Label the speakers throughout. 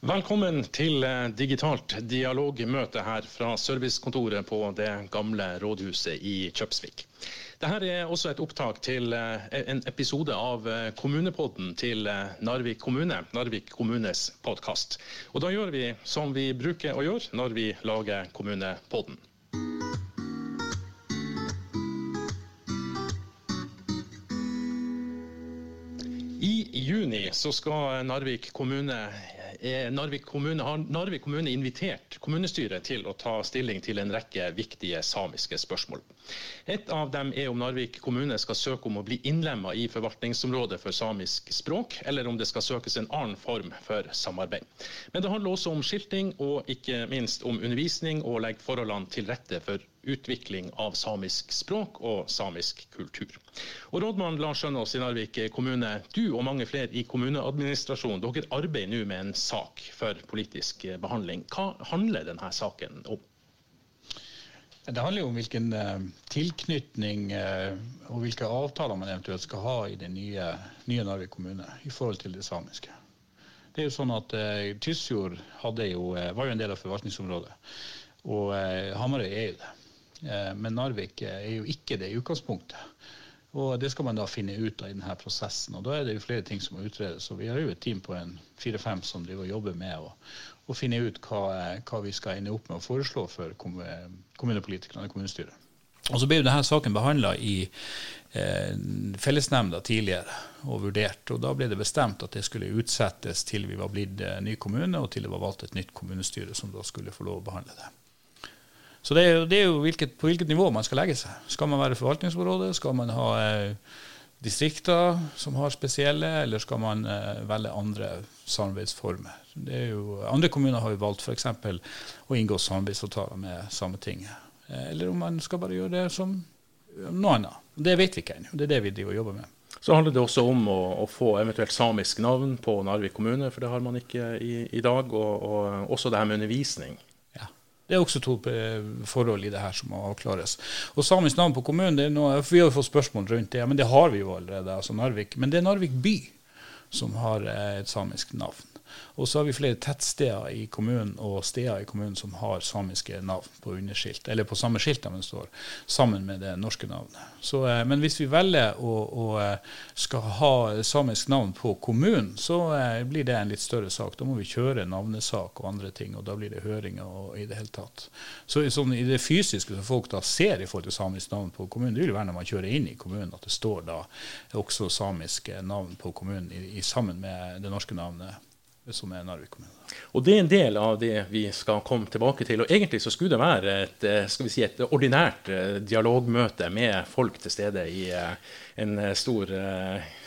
Speaker 1: Velkommen til eh, digitalt dialogmøte her fra servicekontoret på det gamle rådhuset i Kjøpsvik. Dette er også et opptak til eh, en episode av eh, Kommunepodden til Narvik kommune, Narvik kommunes podkast. Og da gjør vi som vi bruker å gjøre når vi lager Kommunepodden. Så skal Narvik kommune Narvik kommune, har Narvik kommune invitert kommunestyret til å ta stilling til en rekke viktige samiske spørsmål. Et av dem er om Narvik kommune skal søke om å bli innlemma i forvaltningsområdet for samisk språk, eller om det skal søkes en annen form for samarbeid. Men det handler også om skilting og ikke minst om undervisning, og legge forholdene til rette for utvikling av samisk språk og samisk kultur. Og Rådmann Lars Skjønås i Narvik kommune, du og mange flere i kommuneadministrasjonen, dere arbeider nå med en sak for politisk behandling. Hva handler denne saken om?
Speaker 2: Det handler jo om hvilken uh, tilknytning uh, og hvilke avtaler man eventuelt skal ha i den nye, nye Narvik kommune i forhold til det samiske. Det er jo sånn at uh, Tysfjord jo, var jo en del av forvaltningsområdet, og Hamarøy er jo det. Eh, men Narvik er jo ikke det i utgangspunktet. Og Det skal man da finne ut av i denne prosessen. og Da er det jo flere ting som må utredes. og Vi har jo et team på en fire-fem som driver og jobber med å, å finne ut hva, hva, vi skal ende opp med å foreslå for kommunepolitikerne og kommunestyret. Og Så ble jo denne saken behandla i eh, fellesnemnda tidligere og vurdert. og Da ble det bestemt at det skulle utsettes til vi var blitt eh, ny kommune, og til det var valgt et nytt kommunestyre som da skulle få lov å behandle det. Så det er jo, det er jo hvilket, på hvilket nivå man skal legge seg. Skal man være forvaltningsområde? Skal man ha eh, distrikter som har spesielle, eller skal man eh, velge andre samarbeidsformer? Jo, andre kommuner har jo valgt f.eks. å inngå samarbeidsavtaler med Sametinget. Eh, eller om man skal bare gjøre det som noe annet. Det vet vi ikke ennå. Det er det vi driver og jobber med.
Speaker 1: Så handler det også om å, å, få eventuelt samisk navn på Narvik kommune, for det har man ikke i, i dag. Og, og også det her med undervisning.
Speaker 2: Det er også to eh, forhold i det her som må avklares. Og Samisk navn på kommunen, noe, vi har jo fått spørsmål rundt det, men det har vi jo allerede. altså Narvik. Men det er Narvik by som har eh, et samisk navn. Og så har vi flere tettsteder i kommunen og steder i kommunen som har samiske navn på underskilt, eller på samme skilt de står, sammen med det norske navnet. Så, eh, men hvis vi velger å, å, eh, skal ha samisk navn på kommunen, så eh, blir det en litt større sak. Da må vi kjøre navnesak og andre ting, og da blir det høringer og i det hele tatt. Så sånn, i det fysiske som folk da ser i forhold til samisk navn på kommunen, det vil være når man kjører inn i kommunen, at det står da også samiske navn på kommunen i, i sammen med det norske navnet som er Narvik kommune.
Speaker 1: Og Det er en del av det vi skal komme tilbake til. og Egentlig så skulle det være et, eh, skal vi si, et ordinært eh, dialogmøte med folk til stede i eh, en stor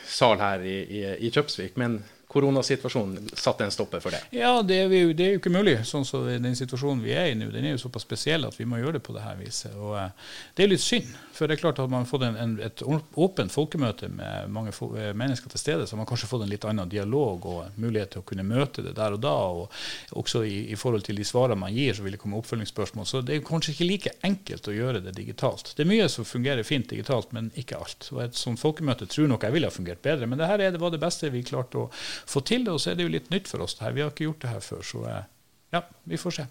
Speaker 1: sal her i, i, i Kjøpsvik. Men koronasituasjonen satte en stopper for det?
Speaker 2: Ja, det er, jo, det er jo ikke mulig. sånn så Den situasjonen vi er i nå, den er jo såpass spesiell at vi må gjøre det på det her viset. Og Det er litt synd. For det er klart at man har fått en, en, et åpent folkemøte med mange eh, mennesker til stede, så har man kanskje fått en litt annen dialog og mulighet til å kunne møte det der og da. og Også i, i forhold til de svarene man gir, så vil det komme oppfølgingsspørsmål. Så det er kanskje ikke like enkelt å gjøre det digitalt. Det er mye som fungerer fint digitalt, men ikke alt. Og Et sånt folkemøte tror nok jeg ville ha fungert bedre, men det her det var det beste vi klarte å få til. det. Og så er det jo litt nytt for oss det her. Vi har ikke gjort det her før, så eh, ja, vi får se.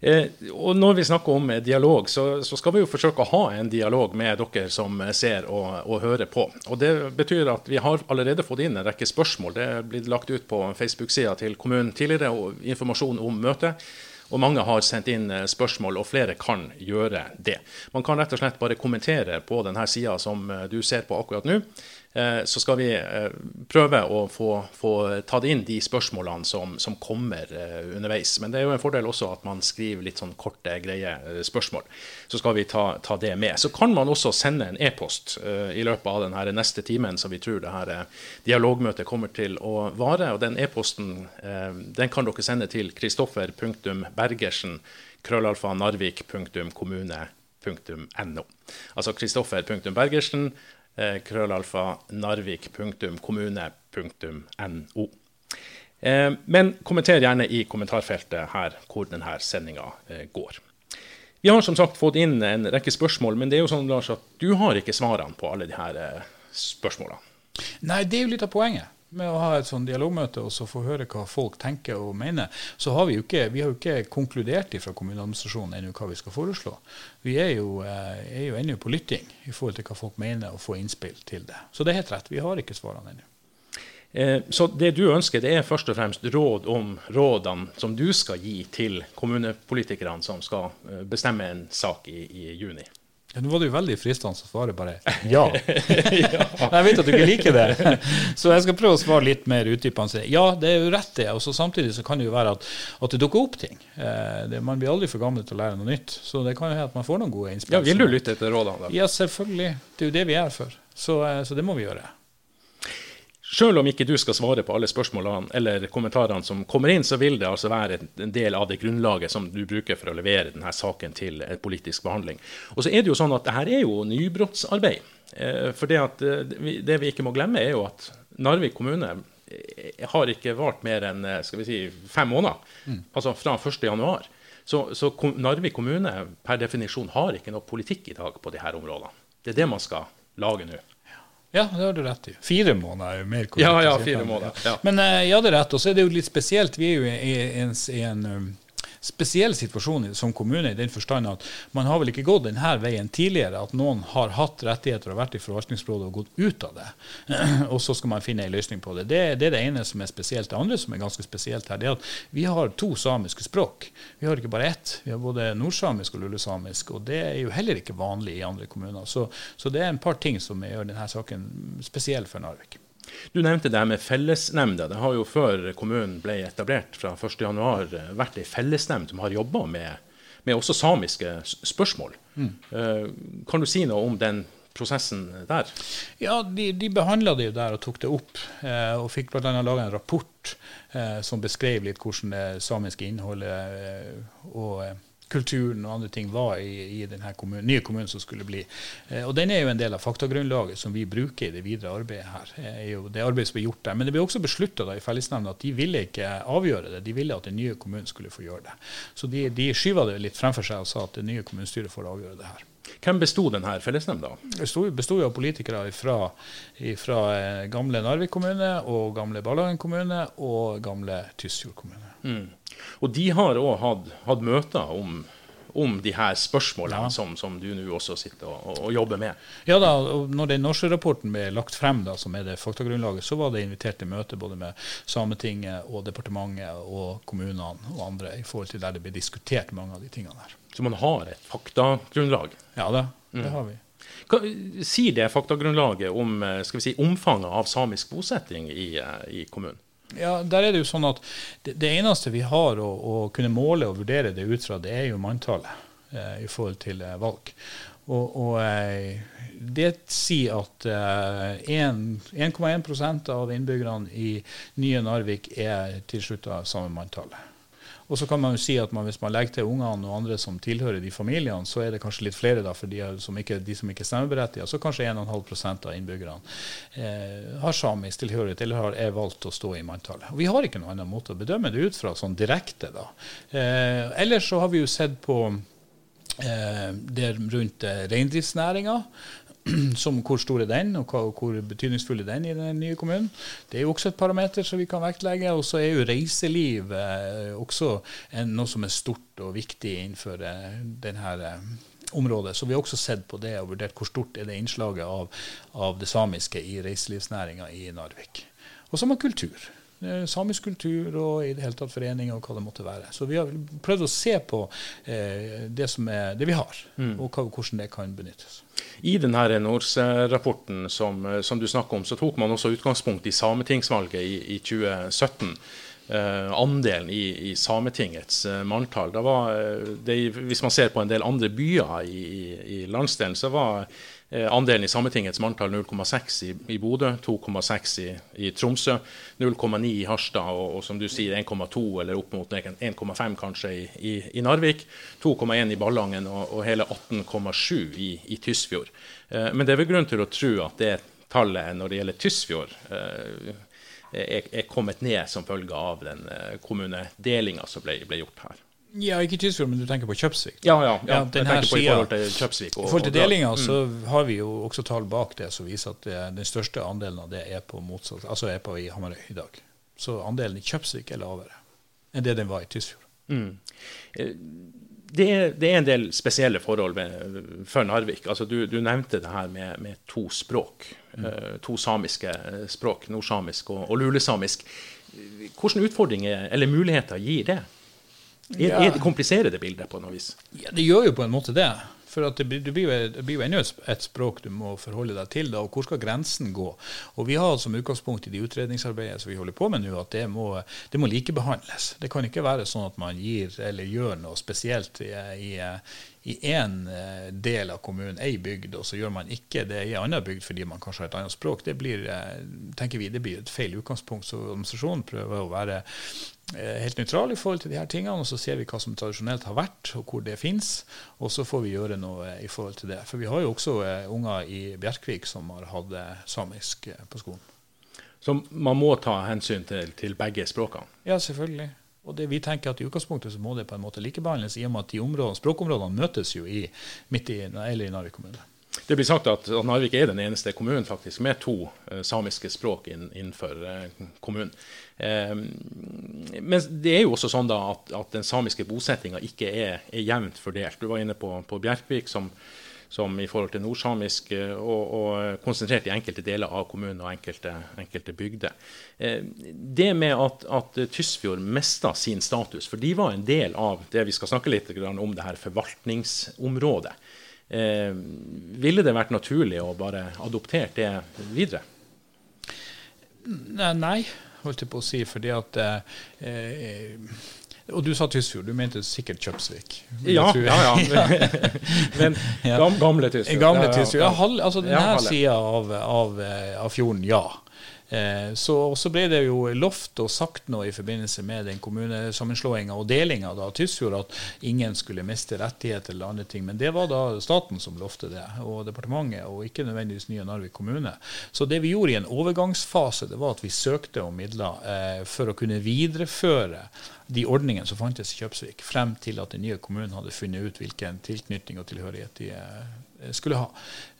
Speaker 1: Eh, og når vi snakker om dialog, så, så, skal vi jo forsøke å ha en dialog med dere som ser og, og, hører på. Og Det betyr at vi har allerede fått inn en rekke spørsmål. Det er blitt lagt ut på Facebook-sida til kommunen tidligere, og informasjon om møtet. Og mange har sendt inn eh, spørsmål, og flere kan gjøre det. Man kan rett og slett bare kommentere på denne sida som eh, du ser på akkurat nå. Eh, så skal vi eh, prøve å få, få tatt inn de spørsmålene som, som, kommer eh, underveis. Men det er jo en fordel også at man skriver litt sånn korte, greie spørsmål. Så skal vi ta, ta det med. Så kan man også sende en e-post i løpet av den neste timen som vi tror det her dialogmøtet kommer til å vare. Og den e-posten den kan dere sende til kristoffer.bergersen krøllalfa narvik.kommune.no. Altså kristoffer.bergersen krøllalfa narvik.kommune.no. Eh, men kommenter gjerne i kommentarfeltet her hvor denne sendinga eh, går. Vi har som sagt fått inn en rekke spørsmål, men det er jo sånn Lars, at du har ikke svarene på alle de her spørsmålene.
Speaker 2: Nei, det er jo litt av poenget. Med å ha et sånn dialogmøte og så få høre hva folk tenker og mener, så har vi jo ikke, vi har jo ikke konkludert fra kommuneadministrasjonen ennå hva vi skal foreslå. Vi er jo, eh, er jo ennå på lytting i forhold til hva folk mener, og få innspill til det. Så det er helt rett, vi har ikke svarene ennå.
Speaker 1: Eh, så det du ønsker, det er først og fremst råd om rådene som du skal gi til kommunepolitikerne som skal eh, bestemme en sak i, i juni?
Speaker 2: Ja, Nå var det jo veldig fristende å svare bare ja. ja. Jeg vet at du ikke liker det, så jeg skal prøve å svare litt mer utdypende. Ja, det er jo rett det. Og samtidig så kan det jo være at, at det dukker opp ting. Eh, det, man blir aldri for gammel til å lære noe nytt. Så det kan jo hende at man får noen gode innspill.
Speaker 1: Ja, Vil du lytte etter rådene? da?
Speaker 2: Ja, selvfølgelig. Det er jo det vi er for. Så, så det må vi gjøre.
Speaker 1: Selv om ikke du skal svare på alle spørsmålene eller kommentarene som kommer inn, så vil det altså være en del av det grunnlaget som du bruker for å levere denne saken til politisk behandling. Og så er det jo sånn at dette er jo nybrottsarbeid. Eh, for det, at, eh, det vi ikke må glemme, er jo at Narvik kommune eh, har ikke vart mer enn skal vi si, fem måneder. Mm. Altså fra 1.1. Så, så Narvik kommune per definisjon har ikke noe politikk i dag på disse områdene. Det er det man skal lage nå.
Speaker 2: Ja, det har du rett i. Fire måneder er jo mer
Speaker 1: korrekt. Ja, ja, fire måneder. Ja.
Speaker 2: Men uh, hadde det er rett. Og så er det jo litt spesielt. Vi er jo i en, en, en um, spesiell situasjon som kommune i den forstand at man har vel ikke gått denne veien tidligere, at noen har hatt rettigheter og vært i forvaltningsrådet og gått ut av det. og så skal man finne en løsning på det. det. det. er det ene som er spesielt. Det andre som er ganske spesielt her, det er at vi har to samiske språk. Vi har ikke bare ett. Vi har både nordsamisk og lulesamisk, og det er jo heller ikke vanlig i andre kommuner. Så, så det er en par ting som gjør denne saken spesiell for Narvik.
Speaker 1: Du nevnte det med fellesnemnda. Det har jo før kommunen ble etablert fra 1.1 eh, vært ei fellesnemnd som har jobba med, med, også samiske spørsmål. Mm. Uh, kan du si noe om den prosessen der?
Speaker 2: Ja, De, de behandla det jo der og tok det opp. Eh, og fikk bl.a. laga en rapport eh, som beskrev litt hvordan det samiske innholdet eh, og kulturen og andre ting var i, i den kommunen, nye kommunen som skulle bli. Eh, og Den er jo en del av faktagrunnlaget som vi bruker i det videre arbeidet her. Eh, er jo det arbeidet som er gjort der. Men det ble også beslutta i fellesnemnda at de ville ikke avgjøre det, de ville at den nye kommunen skulle få gjøre det. Så de, de skyva det litt fremfor seg og sa at det nye kommunestyret får avgjøre det her.
Speaker 1: Hvem besto denne fellesnemnda?
Speaker 2: Det besto av politikere fra, fra eh, gamle Narvik kommune, og gamle Ballangen kommune og gamle Tysfjord kommune. Mm.
Speaker 1: Og de har òg hatt, hatt, møter om, om de her spørsmålene ja. som, som, du nå også sitter og, og, jobber med.
Speaker 2: Ja da, og når den norske rapporten ble lagt frem, da, som er det faktagrunnlaget, så var det invitert til møte både med Sametinget og departementet og kommunene og andre i forhold til der det ble diskutert mange av de tingene der.
Speaker 1: Så man har et faktagrunnlag?
Speaker 2: Ja da, det mm. har vi.
Speaker 1: Hva, sier det faktagrunnlaget om vi si, omfanget av samisk bosetting i, i kommunen?
Speaker 2: Ja, der er Det jo sånn at det, det eneste vi har å, å, kunne måle og vurdere det ut fra, det er jo manntallet eh, i forhold til eh, valg. Og, og eh, det sier at 1,1 eh, av innbyggerne i nye Narvik er tilslutta samme manntallet. Og så kan man jo si at man, hvis man legger til ungene og andre som tilhører de familiene, så er det kanskje litt flere da, for de som ikke, de som ikke er stemmeberettiget. Så kanskje 1,5% av innbyggerne eh, har samisk tilhørighet eller har, er valgt å stå i manntallet. Og Vi har ikke noen annen måte å bedømme det ut fra sånn direkte. da. Eh, ellers så har vi jo sett på eh, det rundt eh, reindriftsnæringa. som hvor stor er den, og hvor betydningsfull er den i den nye kommunen. Det er jo også et parameter som vi kan vektlegge. Og så er jo reiseliv eh, også noe som er stort og viktig innenfor eh, denne eh, området. Så vi har også sett på det og vurdert hvor stort er det innslaget av, av det samiske i reiselivsnæringa i Narvik. Og så man kultur. Samisk kultur og i det hele tatt foreninger og hva det måtte være. Så vi har prøvd å se på eh, det, som er, det vi har, mm. og hva, hvordan det kan benyttes.
Speaker 1: I denne NORS-rapporten som, som, du snakker om, så tok man også utgangspunkt i sametingsvalget i, i 2017. Eh, andelen i, i Sametingets eh, manntall. det hvis man ser på en del andre byer i, i landsdelen, så var Eh, andelen i Sametingets manntall 0,6 i, i Bodø, 2,6 i, i, Tromsø, 0,9 i Harstad og, og, som du sier 1,2 eller opp mot 1,5 kanskje i, i, Narvik. 2,1 i Ballangen og, og hele 18,7 i, i Tysfjord. Eh, men det er vel grunn til å tro at det tallet når det gjelder Tysfjord, eh, er, er, kommet ned som følge av den eh, kommunedelinga som ble, ble gjort her.
Speaker 2: Ja, ikke Tysfjord, men du tenker på Kjøpsvik.
Speaker 1: Ja, ja. ja.
Speaker 2: Ja, den her
Speaker 1: i forhold til Kjøpsvik. Og,
Speaker 2: I forhold til delinga mm. så har vi jo også tall bak det som viser at det, den største andelen av det er på motsatt, altså er på i Hamarøy i dag. Så andelen i Kjøpsvik er lavere enn det den var i Tysfjord.
Speaker 1: det, er, det er en del spesielle forhold med, for Narvik. Altså, du, du nevnte det her med, med to språk. Mm. to samiske eh, språk, nordsamisk og, og lulesamisk. Hvilke utfordringer eller muligheter gir det? Er, er det kompliserer det bildet på noe vis?
Speaker 2: Ja, det gjør jo på en måte det. For det, blir, det, blir jo, det blir jo ennå et, språk du må forholde deg til. Da, og Hvor skal grensen gå? Og Vi har som utgangspunkt i de utredningsarbeidene som vi holder på med nå, at det må, det må likebehandles. Det kan ikke være sånn at man gir eller gjør noe spesielt i, i, i én eh, del av kommunen, ei bygd, og så gjør man ikke det i en annen bygd fordi man kanskje har et annet språk. Det blir, eh, tenker vi, det blir et feil utgangspunkt. Så administrasjonen prøver å være eh, helt nøytral i forhold til de her tingene, og så ser vi hva som tradisjonelt har vært, og hvor det finnes, og så får vi gjøre noe i forhold til det. For vi har jo også unger i Bjerkvik som har hatt samisk på skolen.
Speaker 1: Så man må ta hensyn til, til begge språkene.
Speaker 2: Ja, selvfølgelig. Og det vi tenker at I utgangspunktet så må det på en måte likebehandles, i og med at de områdene, språkområdene møtes jo i, midt i, eller i Narvik kommune.
Speaker 1: Det blir sagt at, Narvik er den eneste kommunen faktisk med to eh, samiske språk innenfor eh, kommunen. Eh, men det er jo også sånn da at, at den samiske bosettinga ikke er, er jevnt fordelt. Du var inne på, på Bjerkvik som, som i forhold til nordsamisk, eh, og, og konsentrert i enkelte deler av kommunen og enkelte, enkelte bygder. Eh, det med at, at Tysfjord mista sin status, for de var en del av det vi skal snakke litt om det her forvaltningsområdet. Eh, ville det vært naturlig å bare adoptere det videre?
Speaker 2: Nei, holdt jeg på å si, fordi at eh, eh, Og du sa Tysfjord, du mente sikkert Kjøpsvik.
Speaker 1: Ja, ja, ja. Men gamle Tysfjord.
Speaker 2: Gamle Tysfjord. Ja, altså denne
Speaker 1: ja,
Speaker 2: sida av, av, eh, av fjorden, ja. Eh, så, så ble det jo lovt og sagt noe i forbindelse med den kommunesammenslåinga og delinga av Tysfjord at ingen skulle miste rettigheter eller andre ting. Men det var da staten som lovte det, og departementet, og ikke nødvendigvis nye Narvik kommune. Så det vi gjorde i en overgangsfase, det var at vi søkte om midler eh, for å kunne videreføre de ordningene som fantes i Kjøpsvik, frem til at den nye kommunen hadde funnet ut hvilken tilknytning og tilhørighet de eh, skulle ha.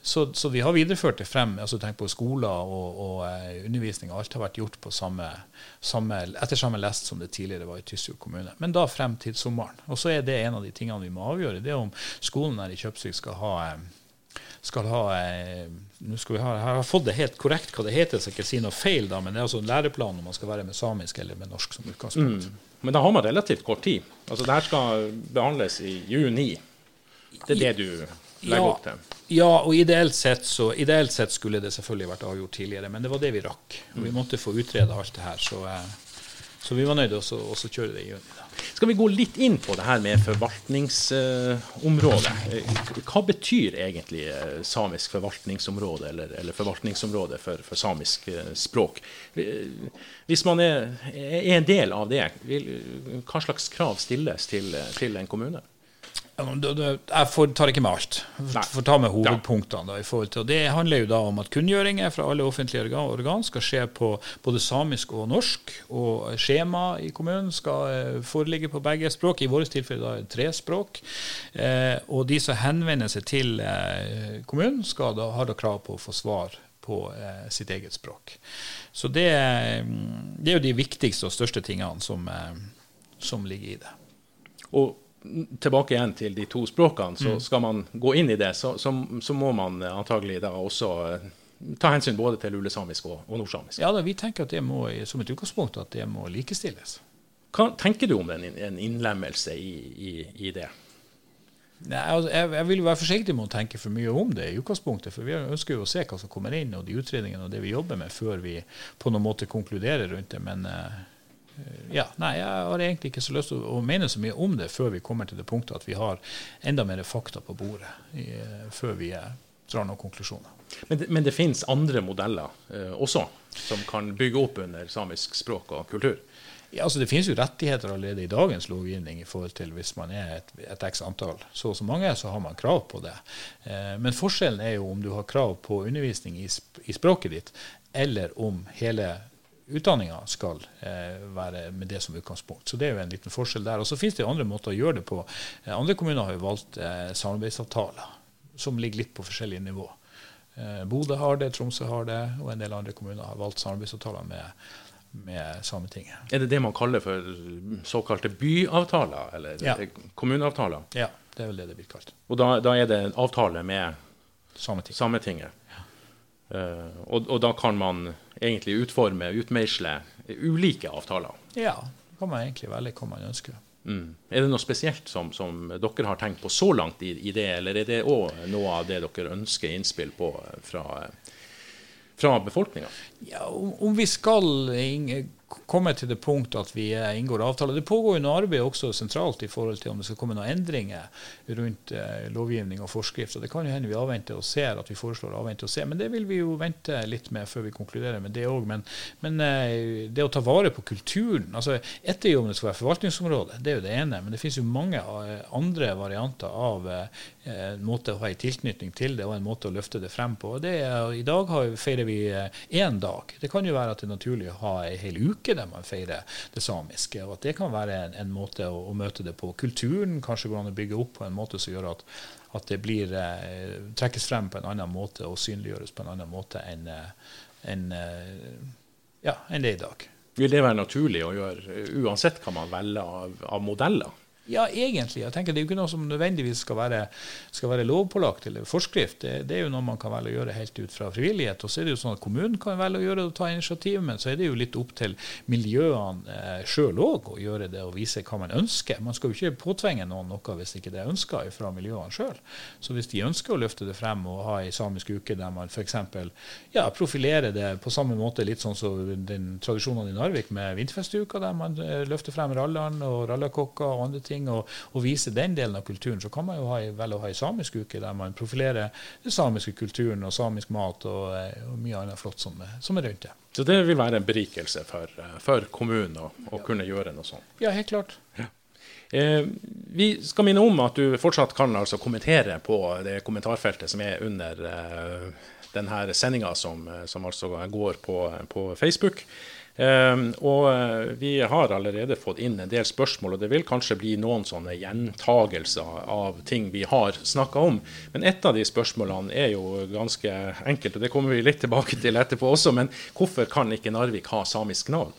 Speaker 2: Så, så vi har videreført det frem. altså Tenk på skoler og, og eh, undervisning. Alt har vært gjort på samme, samme, etter samme lest som det tidligere var i Tysfjord kommune. Men da frem til sommeren. Og så er det en av de tingene vi må avgjøre. Det er om skolen her i Kjøpsvik skal ha eh, skal ha eh, nå skal vi ha, Jeg har fått det helt korrekt hva det heter, så jeg ikke si noe feil, da, men det er altså en læreplan om man skal være med samisk eller med norsk som utgangspunkt.
Speaker 1: Men da har man relativt kort tid. Altså, det her skal behandles i juni. Det er det du legger opp til?
Speaker 2: Ja, og ideelt sett, så, ideelt sett skulle det selvfølgelig vært avgjort tidligere, men det var det vi rakk. Og vi måtte få utreda alt det her, så, eh, så vi var nødt til å kjøre det i juni. da.
Speaker 1: Skal vi gå litt inn på det her med forvaltningsområdet? Hva betyr egentlig eh, samisk forvaltningsområde, eller, eller forvaltningsområde for, for samisk eh, språk? Eh, Hvis man er, er en del av det, vil, hva slags krav stilles til, til en kommune?
Speaker 2: Ja, men da- da- Jeg tar ikke med alt. Jeg får ta med hovedpunktene. Da, i forhold til, og Det handler jo da om at kunngjøringer fra alle offentlige organ, skal skje på både samisk og norsk. Og skjema i kommunen skal eh, foreligge på begge språk. I vårt tilfelle da tre språk. Eh, og de som henvender seg til eh, kommunen, skal da, har da krav på å få svar på eh, sitt eget språk. Så det, mm, det er jo de viktigste og største tingene som, eh, som ligger i det.
Speaker 1: Og tilbake igjen til de to språkene, så skal man gå inn i det, så, så, så må man antagelig da også eh, ta hensyn både til lulesamisk og, og nordsamisk.
Speaker 2: Ja, da, Vi tenker at det må, som et utgangspunkt at det må likestilles.
Speaker 1: Hva tenker du om en, en innlemmelse i, i, i det?
Speaker 2: Nei, altså, jeg, jeg vil være forsiktig med å tenke for mye om det i utgangspunktet. For vi ønsker jo å se hva som kommer inn, og de utredningene og det vi jobber med, før vi på noen måte konkluderer rundt det. Men eh, ja, nei, jeg har egentlig ikke så lyst til å, å mene så mye om det før vi kommer til det punktet at vi har enda mer fakta på bordet, i, eh, før vi eh, drar noen konklusjoner.
Speaker 1: Men det, men det finnes andre modeller eh, også, som kan bygge opp under samisk språk og kultur?
Speaker 2: Ja, altså Det finnes jo rettigheter allerede i dagens lovgivning i forhold til hvis man er et, et x antall. Så og så mange, så har man krav på det. Eh, men forskjellen er jo om du har krav på undervisning i, sp i språket ditt, eller om hele utdanninga skal eh, være med det som utgangspunkt. Så det er jo en liten forskjell der. Og så finnes det andre måter å gjøre det på. Eh, andre kommuner har jo valgt eh, samarbeidsavtaler som ligger litt på forskjellige nivå. Eh, Bodø har det, Tromsø har det, og en del andre kommuner har valgt samarbeidsavtaler med, med Sametinget.
Speaker 1: Er det det man kaller for såkalte byavtaler, eller
Speaker 2: Ja.
Speaker 1: kommuneavtaler?
Speaker 2: Ja, det er vel det det blir kalt.
Speaker 1: Og da, da er det en avtale med
Speaker 2: Sametinget.
Speaker 1: Sametinget. Eh, og, og da kan man egentlig utforme, utmeisle ulike avtaler.
Speaker 2: Ja, det kan man egentlig velge hva man ønsker.
Speaker 1: Mm. Er det noe spesielt som, som dere har tenkt på så langt i, i det, eller er det òg noe av det dere ønsker innspill på fra, fra befolkninga?
Speaker 2: Ja, om, om vi skal ing- komme til det punkt at vi inngår avtaler Det pågår jo noe arbeid også sentralt i forhold til om det skal komme noen endringer rundt eh, lovgivning og forskrift. og Det kan jo hende vi avventer og ser at vi foreslår avvente og se, men det vil vi jo vente litt med før vi konkluderer med det òg. Men, men eh, det å ta vare på kulturen altså Ett er jo om det skal være forvaltningsområde, det er jo det ene. Men det finnes jo mange eh, andre varianter av en måte å ha en tilknytning til det, og en måte å løfte det frem på. Det er, I dag har, feirer vi én dag. Det kan jo være at det er naturlig å ha ei hel uke der man feirer det samiske. og at Det kan være en, en måte å, å møte det på. Kulturen kanskje går an å bygge opp på en måte som gjør at, at det blir, eh, trekkes frem på en annen måte og synliggjøres på en annen måte enn en, eh, ja, enn det i dag.
Speaker 1: Vil det være naturlig å gjøre, uansett hva man velger av, av modeller?
Speaker 2: Ja, egentlig. Jeg tenker Det er jo ikke noe som nødvendigvis skal være, skal være lovpålagt eller forskrift. Det, det er jo noe man kan velge å gjøre helt ut fra frivillighet. Og så er det jo sånn at Kommunen kan velge å gjøre det og ta initiativ, men så er det jo litt opp til miljøene eh, sjøl òg å gjøre det og vise hva man ønsker. Man skal jo ikke påtvinge noen noe hvis ikke det er ønska fra miljøene sjøl. Så hvis de ønsker å løfte det frem og ha ei samisk uke der man f.eks. Ja, profilerer det på samme måte, litt sånn som den tradisjonen i Narvik med vinterfestuka, der man eh, løfter frem rallaren og rallakokker og andre ting, og, og vise den delen av kulturen, så kan man jo ha, velge å ha ei samisk uke der man profilerer den samiske kulturen og samisk mat og, eh, og mye annet flott som, er- som er rundt det.
Speaker 1: Så det vil være en berikelse for, eh, for kommunen å, å kunne gjøre noe sånt.
Speaker 2: Ja, helt klart.
Speaker 1: Eh, vi skal minne om at du fortsatt kan altså kommentere på det kommentarfeltet som er under eh, denne sendinga, som, eh, som altså går på, på Facebook. Eh, og eh, vi har allerede fått inn en del spørsmål, og det vil kanskje bli noen sånne gjentagelser av ting vi har snakka om. Men et av de spørsmålene er jo ganske enkelt, og det kommer vi litt tilbake til etterpå også. Men hvorfor kan ikke Narvik ha samisk navn?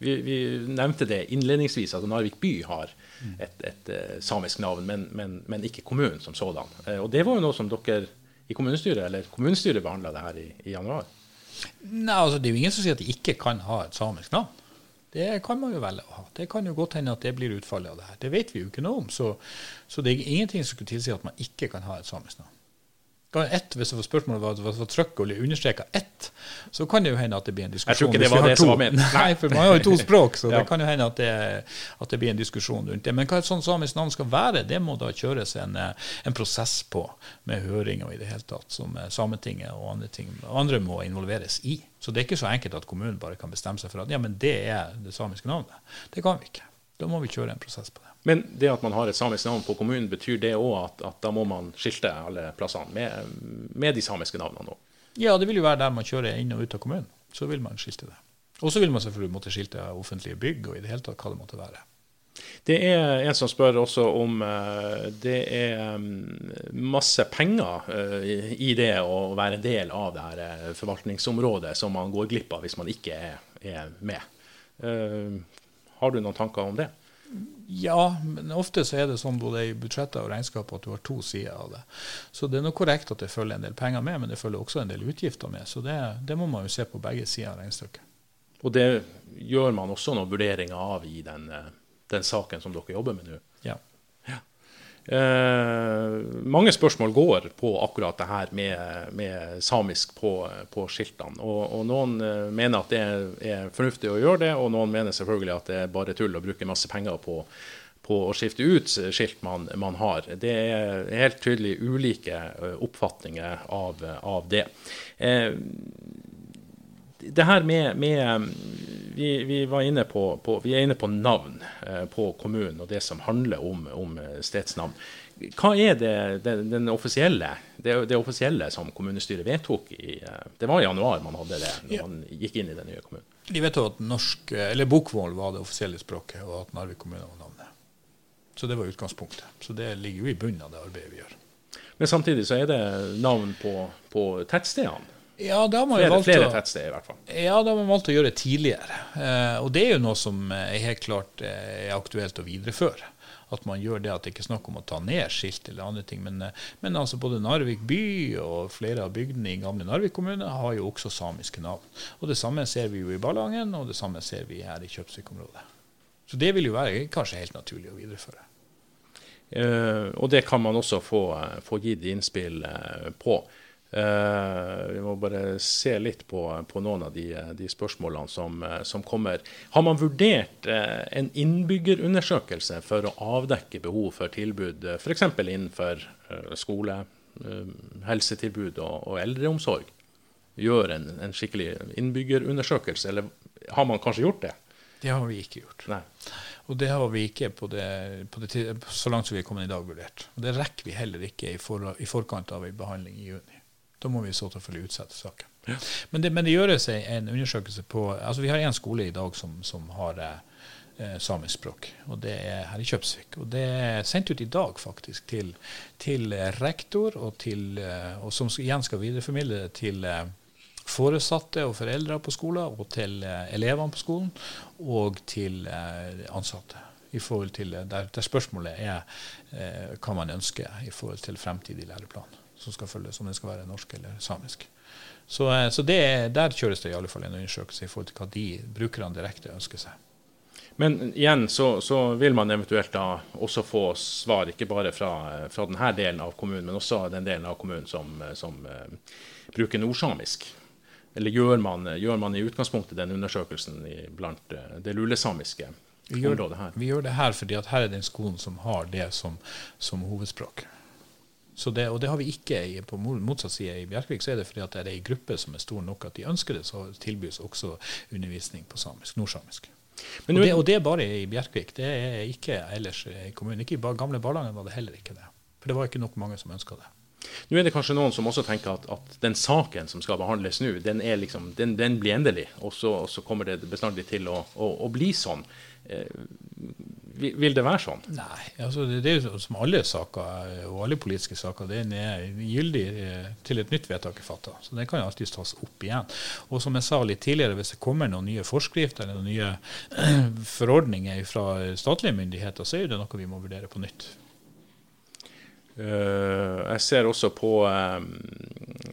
Speaker 1: Vi, vi nevnte det innledningsvis, at Narvik by har et, et eh, samisk navn, men, men, men ikke kommunen som sådan. Eh, og det var jo noe som dere i kommunestyret eller kommunestyret behandla det her i, i januar.
Speaker 2: Nei, altså Det er jo ingen som sier at de ikke kan ha et samisk navn. Det kan man jo velge å ha. Det kan jo godt hende at det blir utfallet av det her. Det vet vi jo ikke noe om. Så, så det er ingenting som skulle tilsi at man ikke kan ha et samisk navn. Kan ett, hvis spørsmålet var, var, var trykk og understreka ett, så kan det jo hende at det blir en diskusjon.
Speaker 1: Jeg tror ikke det var det som var ment.
Speaker 2: Nei, for man har jo to språk, så
Speaker 1: Ja.
Speaker 2: det kan jo hende at det, at det blir en diskusjon rundt det. Men hva et sånt samisk navn skal være, det må da kjøres en, eh, en prosess på, med høring og i det hele tatt, som eh, Sametinget og andre, ting, andre må involveres i. Så det er ikke så enkelt at kommunen bare kan bestemme seg for at ja, men det er det samiske navnet. Det kan vi ikke. Da må vi kjøre en prosess på det.
Speaker 1: Men det at man har et samisk navn på kommunen, betyr det òg at, at da må man skilte alle plassene med, med de samiske navnene òg?
Speaker 2: Ja, det vil jo være der man kjører inn og ut av kommunen. Så vil man skilte det. Og så vil man selvfølgelig måtte skilte offentlige bygg og i det hele tatt hva det måtte være.
Speaker 1: Det er en som spør også om eh, det er mm, masse penger eh, i- det å være en del av det her eh, forvaltningsområdet som man går glipp av hvis man ikke er, er med. Har du noen tanker om det?
Speaker 2: Ja, men ofte så er det sånn både i budsjetter og regnskap at du har to sider av det. Så det er nok korrekt at det følger en del penger med, men det følger også en del utgifter med. Så det, det må man jo se på begge sider av regnestykket.
Speaker 1: Og det gjør man også noen vurderinger av i den, eh, den saken som dere jobber med nå. Eh, mange spørsmål går på akkurat det her med, med samisk på, på skiltene. Og, og noen eh, mener at det er fornuftig å gjøre det, og noen mener selvfølgelig at det er bare tull å bruke masse penger på, på å skifte ut skilt man, man har. Det er helt tydelig ulike eh, oppfatninger av, av det. Eh, det her med, med vi, vi, var inne på, på, vi er inne på navn eh, på kommunen og det som handler om, om stedsnavn. Hva er det, det, den offisielle, det, det, offisielle som kommunestyret vedtok i Det var i januar man hadde det, når ja. man gikk inn i den nye kommunen.
Speaker 2: De vet jo at norsk, eller bokmål var det offisielle språket, og at Narvik kommune var navnet. Så det var utgangspunktet. Så det ligger jo i bunnen av det arbeidet vi gjør.
Speaker 1: Men samtidig så er det navn på, på tettstedene?
Speaker 2: Ja, det har man
Speaker 1: flere, flere tettsteder i hvert fall.
Speaker 2: Ja, det har man valgt å gjøre tidligere. Eh, og det er jo noe som er helt klart eh, er aktuelt å videreføre. At man gjør det at det ikke er snakk om å ta ned skilt eller andre ting. Men, eh, men altså både Narvik by og flere av bygdene i gamle Narvik kommune har jo også samiske navn. Og det samme ser vi jo i Ballangen, og det samme ser vi her i Kjøpsvik-området. Så det vil jo være kanskje helt naturlig å videreføre.
Speaker 1: Uh, og det kan man også få, eh, få gitt innspill på. Uh, vi må bare se litt på, på noen av de, de spørsmålene som, som, kommer. Har man vurdert en innbyggerundersøkelse for å avdekke behov for tilbud f.eks. innenfor skole, helsetilbud og, og, eldreomsorg? Gjør en, en skikkelig innbyggerundersøkelse, eller har man kanskje gjort det?
Speaker 2: Det har vi ikke gjort.
Speaker 1: Nei.
Speaker 2: Og det har vi ikke på det, på det, så langt som vi er kommet i dag vurdert. Og det rekker vi heller ikke i, for, i forkant av en behandling i juni. Da må vi i så fall utsette saken. Ja. Men, det, men, det, gjøres en undersøkelse på altså Vi har én skole i dag som, som har eh, samisk språk, og det er her i Kjøpsvik. Og det er sendt ut i dag faktisk til, til rektor, og, til, eh, og som igjen skal videreformidle det til eh, foresatte og foreldre på skolen, og til eh, elevene på skolen, og til eh, ansatte. I forhold til eh, der, der spørsmålet er eh, hva man ønsker i forhold til fremtidig læreplan som skal følges, om den skal være norsk eller samisk. Så, så det, der kjøres det i alle fall en undersøkelse i forhold til hva de brukerne direkte ønsker seg.
Speaker 1: Men igjen så, så, vil man eventuelt da også få svar, ikke bare fra, fra denne delen av kommunen, men også den delen av kommunen som, som uh, bruker nordsamisk. Eller gjør man, gjør man, i utgangspunktet den undersøkelsen blant eh, det lulesamiske
Speaker 2: vi gjør, området her? Vi gjør det her fordi at her er den skolen som har det som, som hovedspråk. Det, og det har vi ikke i, på motsatt side. I Bjerkvik så er det fordi at det er ei gruppe som er stor nok at de ønsker det, så tilbys også undervisning på samisk, nordsamisk. Og det, og, det, er bare i Bjerkvik. Det er ikke ellers i kommunen. Ikke i gamle Ballangen var det heller ikke det. For det var ikke nok mange som ønska det.
Speaker 1: Nå er det kanskje noen som også tenker at, at den saken som skal behandles nå, den, liksom, den, den blir endelig. Og så, kommer det bestandig til å, å, å bli sånn. Eh, vil det være sånn?
Speaker 2: Nei. altså Det, det er jo som alle saker, og alle politiske saker, den er gyldig eh, til et nytt vedtak er fatta. Så den kan alltid tas opp igjen. Og som jeg sa litt tidligere, hvis det kommer noen nye forskrifter eller noen nye forordninger fra statlige myndigheter, så er det noe vi må vurdere på nytt.
Speaker 1: Eh, jeg ser også på eh,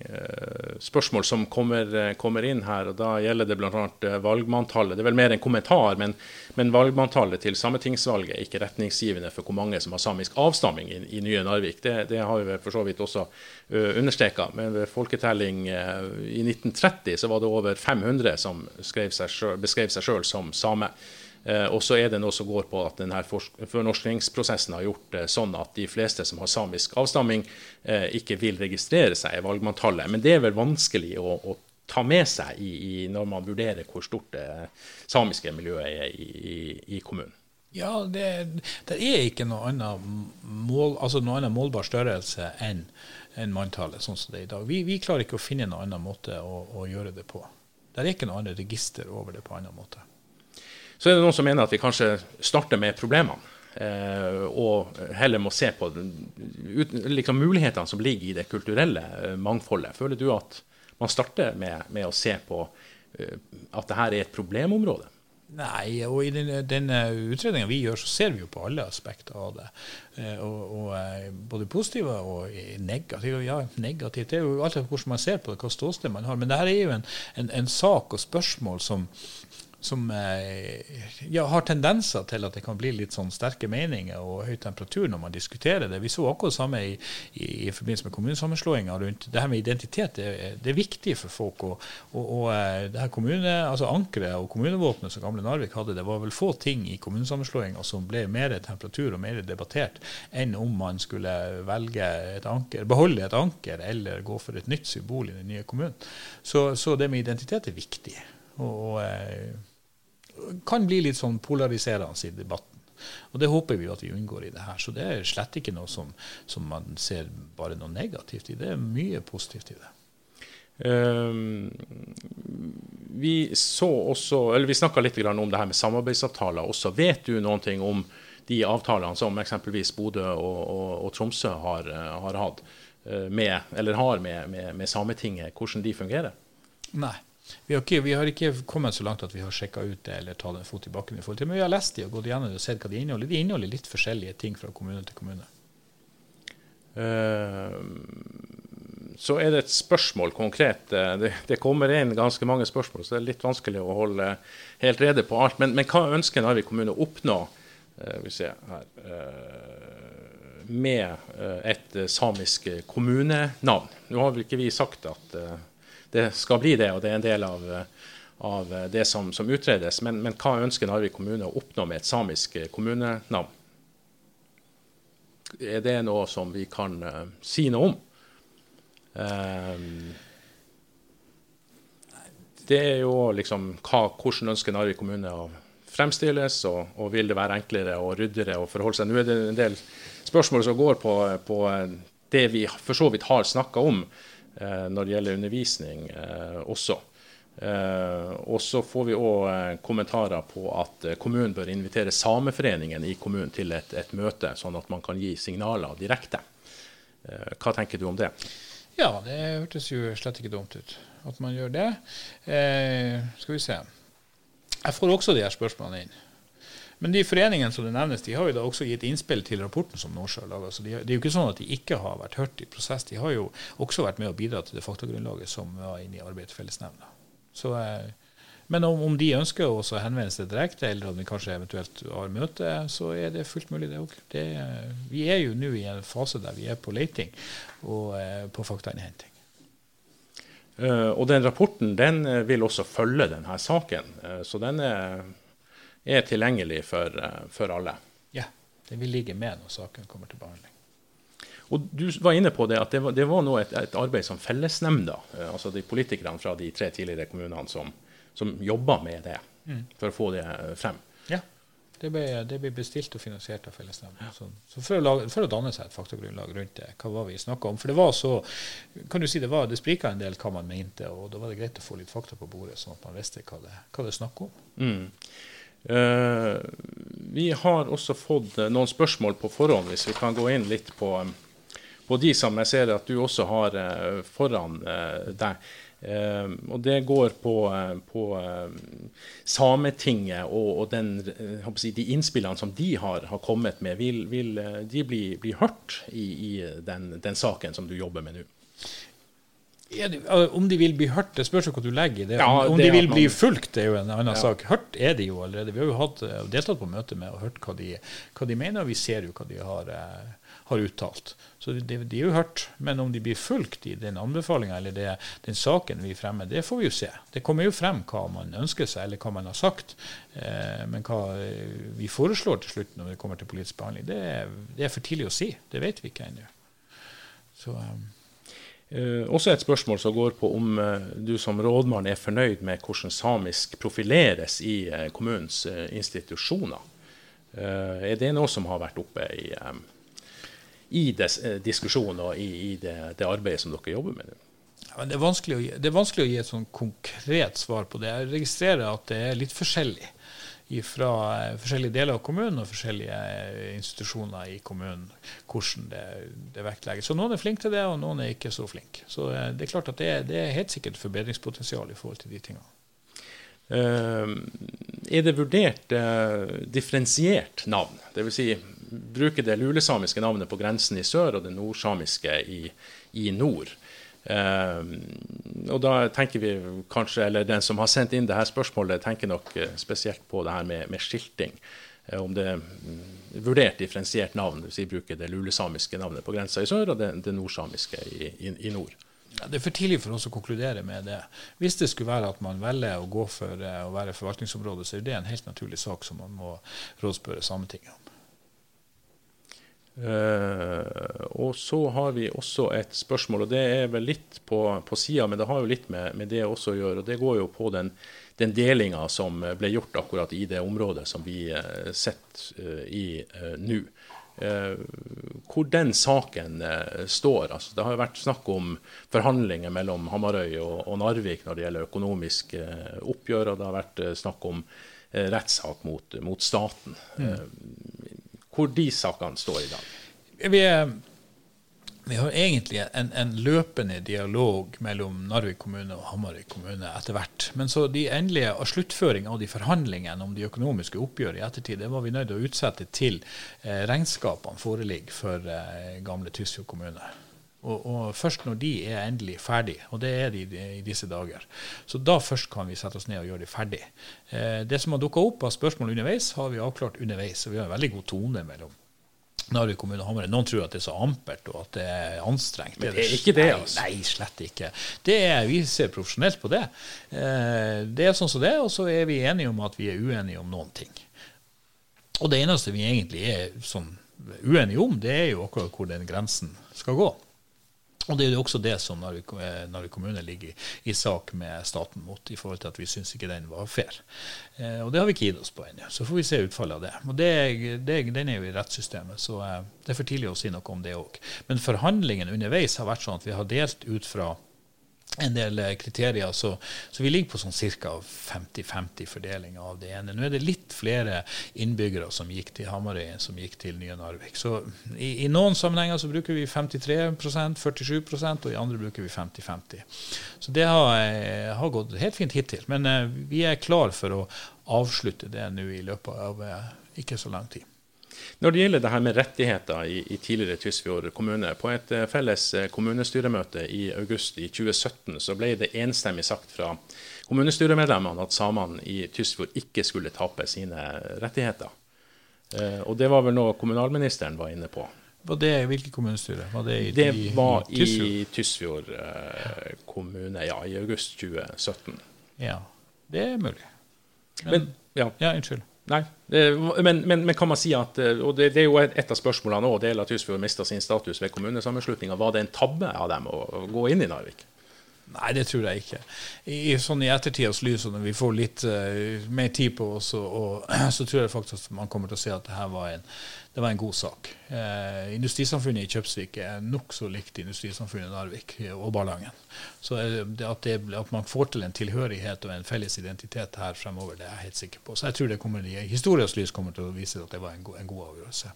Speaker 1: eh, spørsmål som kommer, kommer, inn her. og Da gjelder det bl.a. valgmanntallet. Det er vel mer en kommentar, men, men valgmanntallet til sametingsvalget er ikke retningsgivende for hvor mange som har samisk avstamming i, i nye Narvik. Det, det, har vi for så vidt også uh, understreka. Men ved folketelling i 1930 så var det over 500 som seg beskrev seg sjøl som same. Eh, og så er det noe som går på at denne fornorskningsprosessen har gjort det sånn at de fleste som har samisk avstamming, eh, ikke vil registrere seg i valgmanntallet. Men det er vel vanskelig å, å ta med seg i, i, når man vurderer hvor stort det samiske miljøet er i, i, kommunen.
Speaker 2: Ja, det, det, er ikke noe annet, mål, altså noe annet målbar størrelse enn en manntallet, sånn som det er i dag. Vi, vi, klarer ikke å finne noen annen måte å, å gjøre det på. Det er ikke noe annet register over det på annen måte.
Speaker 1: Så er det noen som mener at vi kanskje starter med problemene. Eh, og heller må se på liksom, mulighetene som ligger i det kulturelle eh, mangfoldet. Føler du at man starter med, med å se på at at dette er et problemområde?
Speaker 2: Nei, og i den, den utredninga vi gjør, så ser vi jo på alle aspekter av det. Eh, og, og, både positive og negative. Ja, negativt. Det er jo alt hvordan man ser på det, hva ståsted man har. Men det her er jo en, en, en sak og spørsmål som, som eh, ja, har tendenser til at det kan bli litt sånn sterke meninger og høy temperatur når man diskuterer det. Vi så akkurat det samme i, i, i forbindelse med kommunesammenslåinga rundt det her med identitet. Det, det er viktig for folk. Og, og, og det her kommune, altså Ankeret og kommunevåpenet som gamle Narvik hadde, det var vel få ting i kommunesammenslåinga som ble mer temperatur og mer debattert enn om man skulle velge et anker, beholde et anker eller gå for et nytt symbol i den nye kommunen. Så, så det med identitet er viktig. Og, og eh, kan bli litt sånn polariserende i debatten. Og Det håper vi at vi unngår i det her. Så det er slett ikke noe som, som man ser bare noe negativt i. Det er mye positivt i det. Um,
Speaker 1: vi så også, eller vi snakka litt om det her med samarbeidsavtaler også. Vet du noen ting om de avtalene som eksempelvis Bodø og, og, og Tromsø har, har, hatt eh, med, eller har med, med, med Sametinget, hvordan de fungerer?
Speaker 2: Nei. Vi har, ikke, vi har, ikke, kommet så langt at vi har sjekka ut det eller tatt en fot i bakken. i forhold til, Men vi har lest de og gått igjennom og sett hva de inneholder. De inneholder litt forskjellige ting fra kommune til kommune. Uh,
Speaker 1: så er det et spørsmål konkret. Eh, det, det, kommer inn ganske mange spørsmål, så det er litt vanskelig å holde helt rede på alt. Men, men hva ønsker Narvik kommune å oppnå uh, vi ser her, uh, med et samisk kommunenavn? Nå har vel ikke vi sagt at det skal bli det, og det er en del av, av det som, som utredes. Men, men, hva ønsker Narvik kommune å oppnå med et samisk kommunenavn? Er det noe som vi kan uh, si noe om? Um, det er jo liksom hva, hvordan ønsker Narvik kommune å fremstilles, og, og, vil det være enklere og ryddigere å forholde seg. Nå er det en del spørsmål som går på, på det vi for så vidt har snakka om, Eh, når det gjelder undervisning eh, også. Eh, og så får vi òg kommentarer på at kommunen bør invitere Sameforeningen i kommunen til et, et, møte, sånn at man kan gi signaler direkte. Hva tenker du om det?
Speaker 2: Ja, det hørtes jo slett ikke dumt ut at man gjør det. Eh, skal vi se. Jeg får også de her spørsmålene inn. Men de foreningene som det nevnes, de har jo da også gitt innspill til rapporten som Nordsjø har laga. Så de, det er jo ikke sånn at de ikke har vært hørt i prosess. De har jo også vært med å bidra til det faktagrunnlaget som var inne i arbeidet til fellesnemnda. Eh, men om, om, de ønsker å henvende seg direkte, eller om de kanskje eventuelt har møte, så er det fullt mulig, det òg. Vi er jo nå i en fase der vi er på leiting og eh, på faktainnhenting.
Speaker 1: Uh, og den rapporten den vil også følge denne saken. Uh, så den er er tilgjengelig for, eh, for alle.
Speaker 2: Ja, det vil ligge med når saken kommer til behandling.
Speaker 1: Og Du var inne på det at det var, det var nå et, et, arbeid som fellesnemnda, eh, altså de politikerne fra de tre tidligere kommunene som, som jobba med det, mm. for å få det frem.
Speaker 2: Ja, det ble, det ble bestilt og finansiert av fellesnemnda. Så, så for, å lage, for, å danne seg et faktagrunnlag rundt det, hva var vi snakka om. For det var så, kan du si det var, det sprika en del hva man mente, og da var det greit å få litt fakta på bordet, sånn at man visste hva det, hva det snakk om. Mm.
Speaker 1: Uh, vi har også fått uh, noen spørsmål på forhånd, hvis vi kan gå inn litt på, um, på de som jeg ser at du også har uh, foran deg. og Det går på, på Sametinget og, og den, si, de innspillene som de har, har kommet med. Vil, vil de bli, bli hørt i, i den, den, saken som du jobber med nå?
Speaker 2: Ja, om de vil bli hørt, det spørs jo hva du legger i det. Ja, om det de vil man... bli fulgt, det er jo en annen ja. sak. Hørt er de jo allerede. Vi har jo hatt, eh, deltatt på møte med og hørt hva de, hva de mener, og vi ser jo hva de har, eh, har uttalt. Så de, de, er jo hørt. Men om de blir fulgt i den anbefalinga eller det, den saken vi fremmer, det får vi jo se. Det kommer jo frem hva man ønsker seg, eller hva man har sagt. Eh, men hva eh, vi foreslår til slutt når det kommer til politisk behandling, det, det er for tidlig å si. Det vet vi ikke ennå. Så... Um,
Speaker 1: også et spørsmål som går på om eh, du som rådmann er fornøyd med hvordan samisk profileres i eh, kommunens eh, institusjoner. Eh, er det noe som har vært oppe i, eh, i diskusjonen og i, i det, det, arbeidet som dere jobber med nå?
Speaker 2: Ja, det, er gi, det, er vanskelig å gi et sånn konkret svar på det. Jeg registrerer at det er litt forskjellig fra eh, forskjellige deler av kommunen og forskjellige eh, institusjoner i kommunen hvordan det, det vektlegges. Så Noen er flinke til det, og noen er ikke så flinke. Så eh, det er klart at det, det er helt sikkert forbedringspotensial i forhold til de tingene.
Speaker 1: Er det vurdert differensiert navn? Dvs. Si, bruke det lulesamiske navnet på grensen i sør og det nordsamiske i, i nord. Og da tenker vi kanskje, eller Den som har sendt inn det her spørsmålet, tenker nok spesielt på det her med, med skilting. Om det er mm, vurdert differensiert navn, hvis vi bruker det lulesamiske navnet på grensa i sør og det, det nordsamiske i, i, i nord.
Speaker 2: Ja, det er for tidlig for oss å konkludere med det. Hvis det skulle være at man velger å gå for å være forvaltningsområde, så er det en helt naturlig sak som man må rådspørre Sametinget om.
Speaker 1: Uh, og så har vi også et spørsmål, og det er vel litt på, på sida, men det har jo litt med, med det også å gjøre. og Det går jo på den, den delinga som ble gjort akkurat i det området som vi uh, sitter uh, i nå. hvor den saken står. Altså, det har jo vært snakk om forhandlinger mellom Hamarøy og, og Narvik når det gjelder økonomiske oppgjør, og det har vært snakk om rettssak mot, mot staten. Mm hvor de sakene står i dag?
Speaker 2: Vi, er, vi har egentlig en, en, løpende dialog mellom Narvik kommune og Hamarøy kommune etter hvert. Men så de endelige sluttføring av de forhandlingene om de økonomiske oppgjør i ettertid, det var vi nødt til å utsette til eh, regnskapene foreligger for eh, gamle Tysfjord kommune. Og, og, først når de er endelig ferdig, og det er de i disse dager, så da først kan vi sette oss ned og gjøre de ferdig. Eh, det som har dukka opp av spørsmål underveis, har vi avklart underveis. Og vi har en veldig god tone mellom Narvik kommune og Hamre. Noen tror at det er så ampert og at det er anstrengt.
Speaker 1: Men det er ikke det, altså.
Speaker 2: Nei, slett ikke. Det er, vi ser profesjonelt på det. Eh, det er sånn som det, og så er vi enige om at vi er uenige om noen ting. Og det eneste vi egentlig er sånn uenige om, det er jo akkurat hvor den grensen skal gå. Og Det er jo også det som Narvik, Narvik kommune ligger i, i, sak med staten mot, i forhold til at vi syns ikke den var fair. Eh, og Det har vi ikke gitt oss på ennå. Så får vi se utfallet av det. Og det, det, Den er jo i rettssystemet, så eh, det er for tidlig å si noe om det òg. Men forhandlingene underveis har vært sånn at vi har delt ut fra en del eh, kriterier. Så, så, vi ligger på sånn ca. 50-50 fordeling av det ene. Nå er det litt flere innbyggere som gikk til Hamarøy enn som gikk til nye Narvik. Så i, i, noen sammenhenger så bruker vi 53% 47% og i andre bruker vi 50-50. Så det har, eh, har, gått helt fint hittil. Men uh, vi er klar for å avslutte det nå i løpet av ikke så lang tid.
Speaker 1: Når det gjelder det her med rettigheter i, i tidligere Tysfjord kommune, på et eh, felles eh, kommunestyremøte i august i 2017 så ble det enstemmig sagt fra kommunestyremedlemmene at samene i Tysfjord ikke skulle tape sine rettigheter. Eh, og det var vel noe kommunalministeren var inne på.
Speaker 2: Var det Hvilket kommunestyre? Var det
Speaker 1: i, det var i, i Tysfjord kommune, ja, i august 2017.
Speaker 2: Ja, det er mulig.
Speaker 1: Men, Men ja.
Speaker 2: ja, unnskyld.
Speaker 1: Nei, men, men, men, kan man si at eh, og det, det er jo et av spørsmålene òg, deler at Tysfjord mista sin status ved kommunesammenslutninga. Var det en tabbe av dem å, å gå inn i Narvik?
Speaker 2: Nei, det tror jeg ikke. I, sånn i ettertidas lys, når vi får litt uh, mer tid på oss, og, og, så tror jeg faktisk at man kommer til å se at det her var en, det var en god sak. Eh, industrisamfunnet i Kjøpsvik er nokså likt industrisamfunnet i Narvik og Ballangen. Så det at, det, at, man får til en tilhørighet og en felles identitet her fremover, det er jeg helt sikker på. Så jeg tror det kommer historiens lys kommer til å vise at det var en god, en god avgjørelse.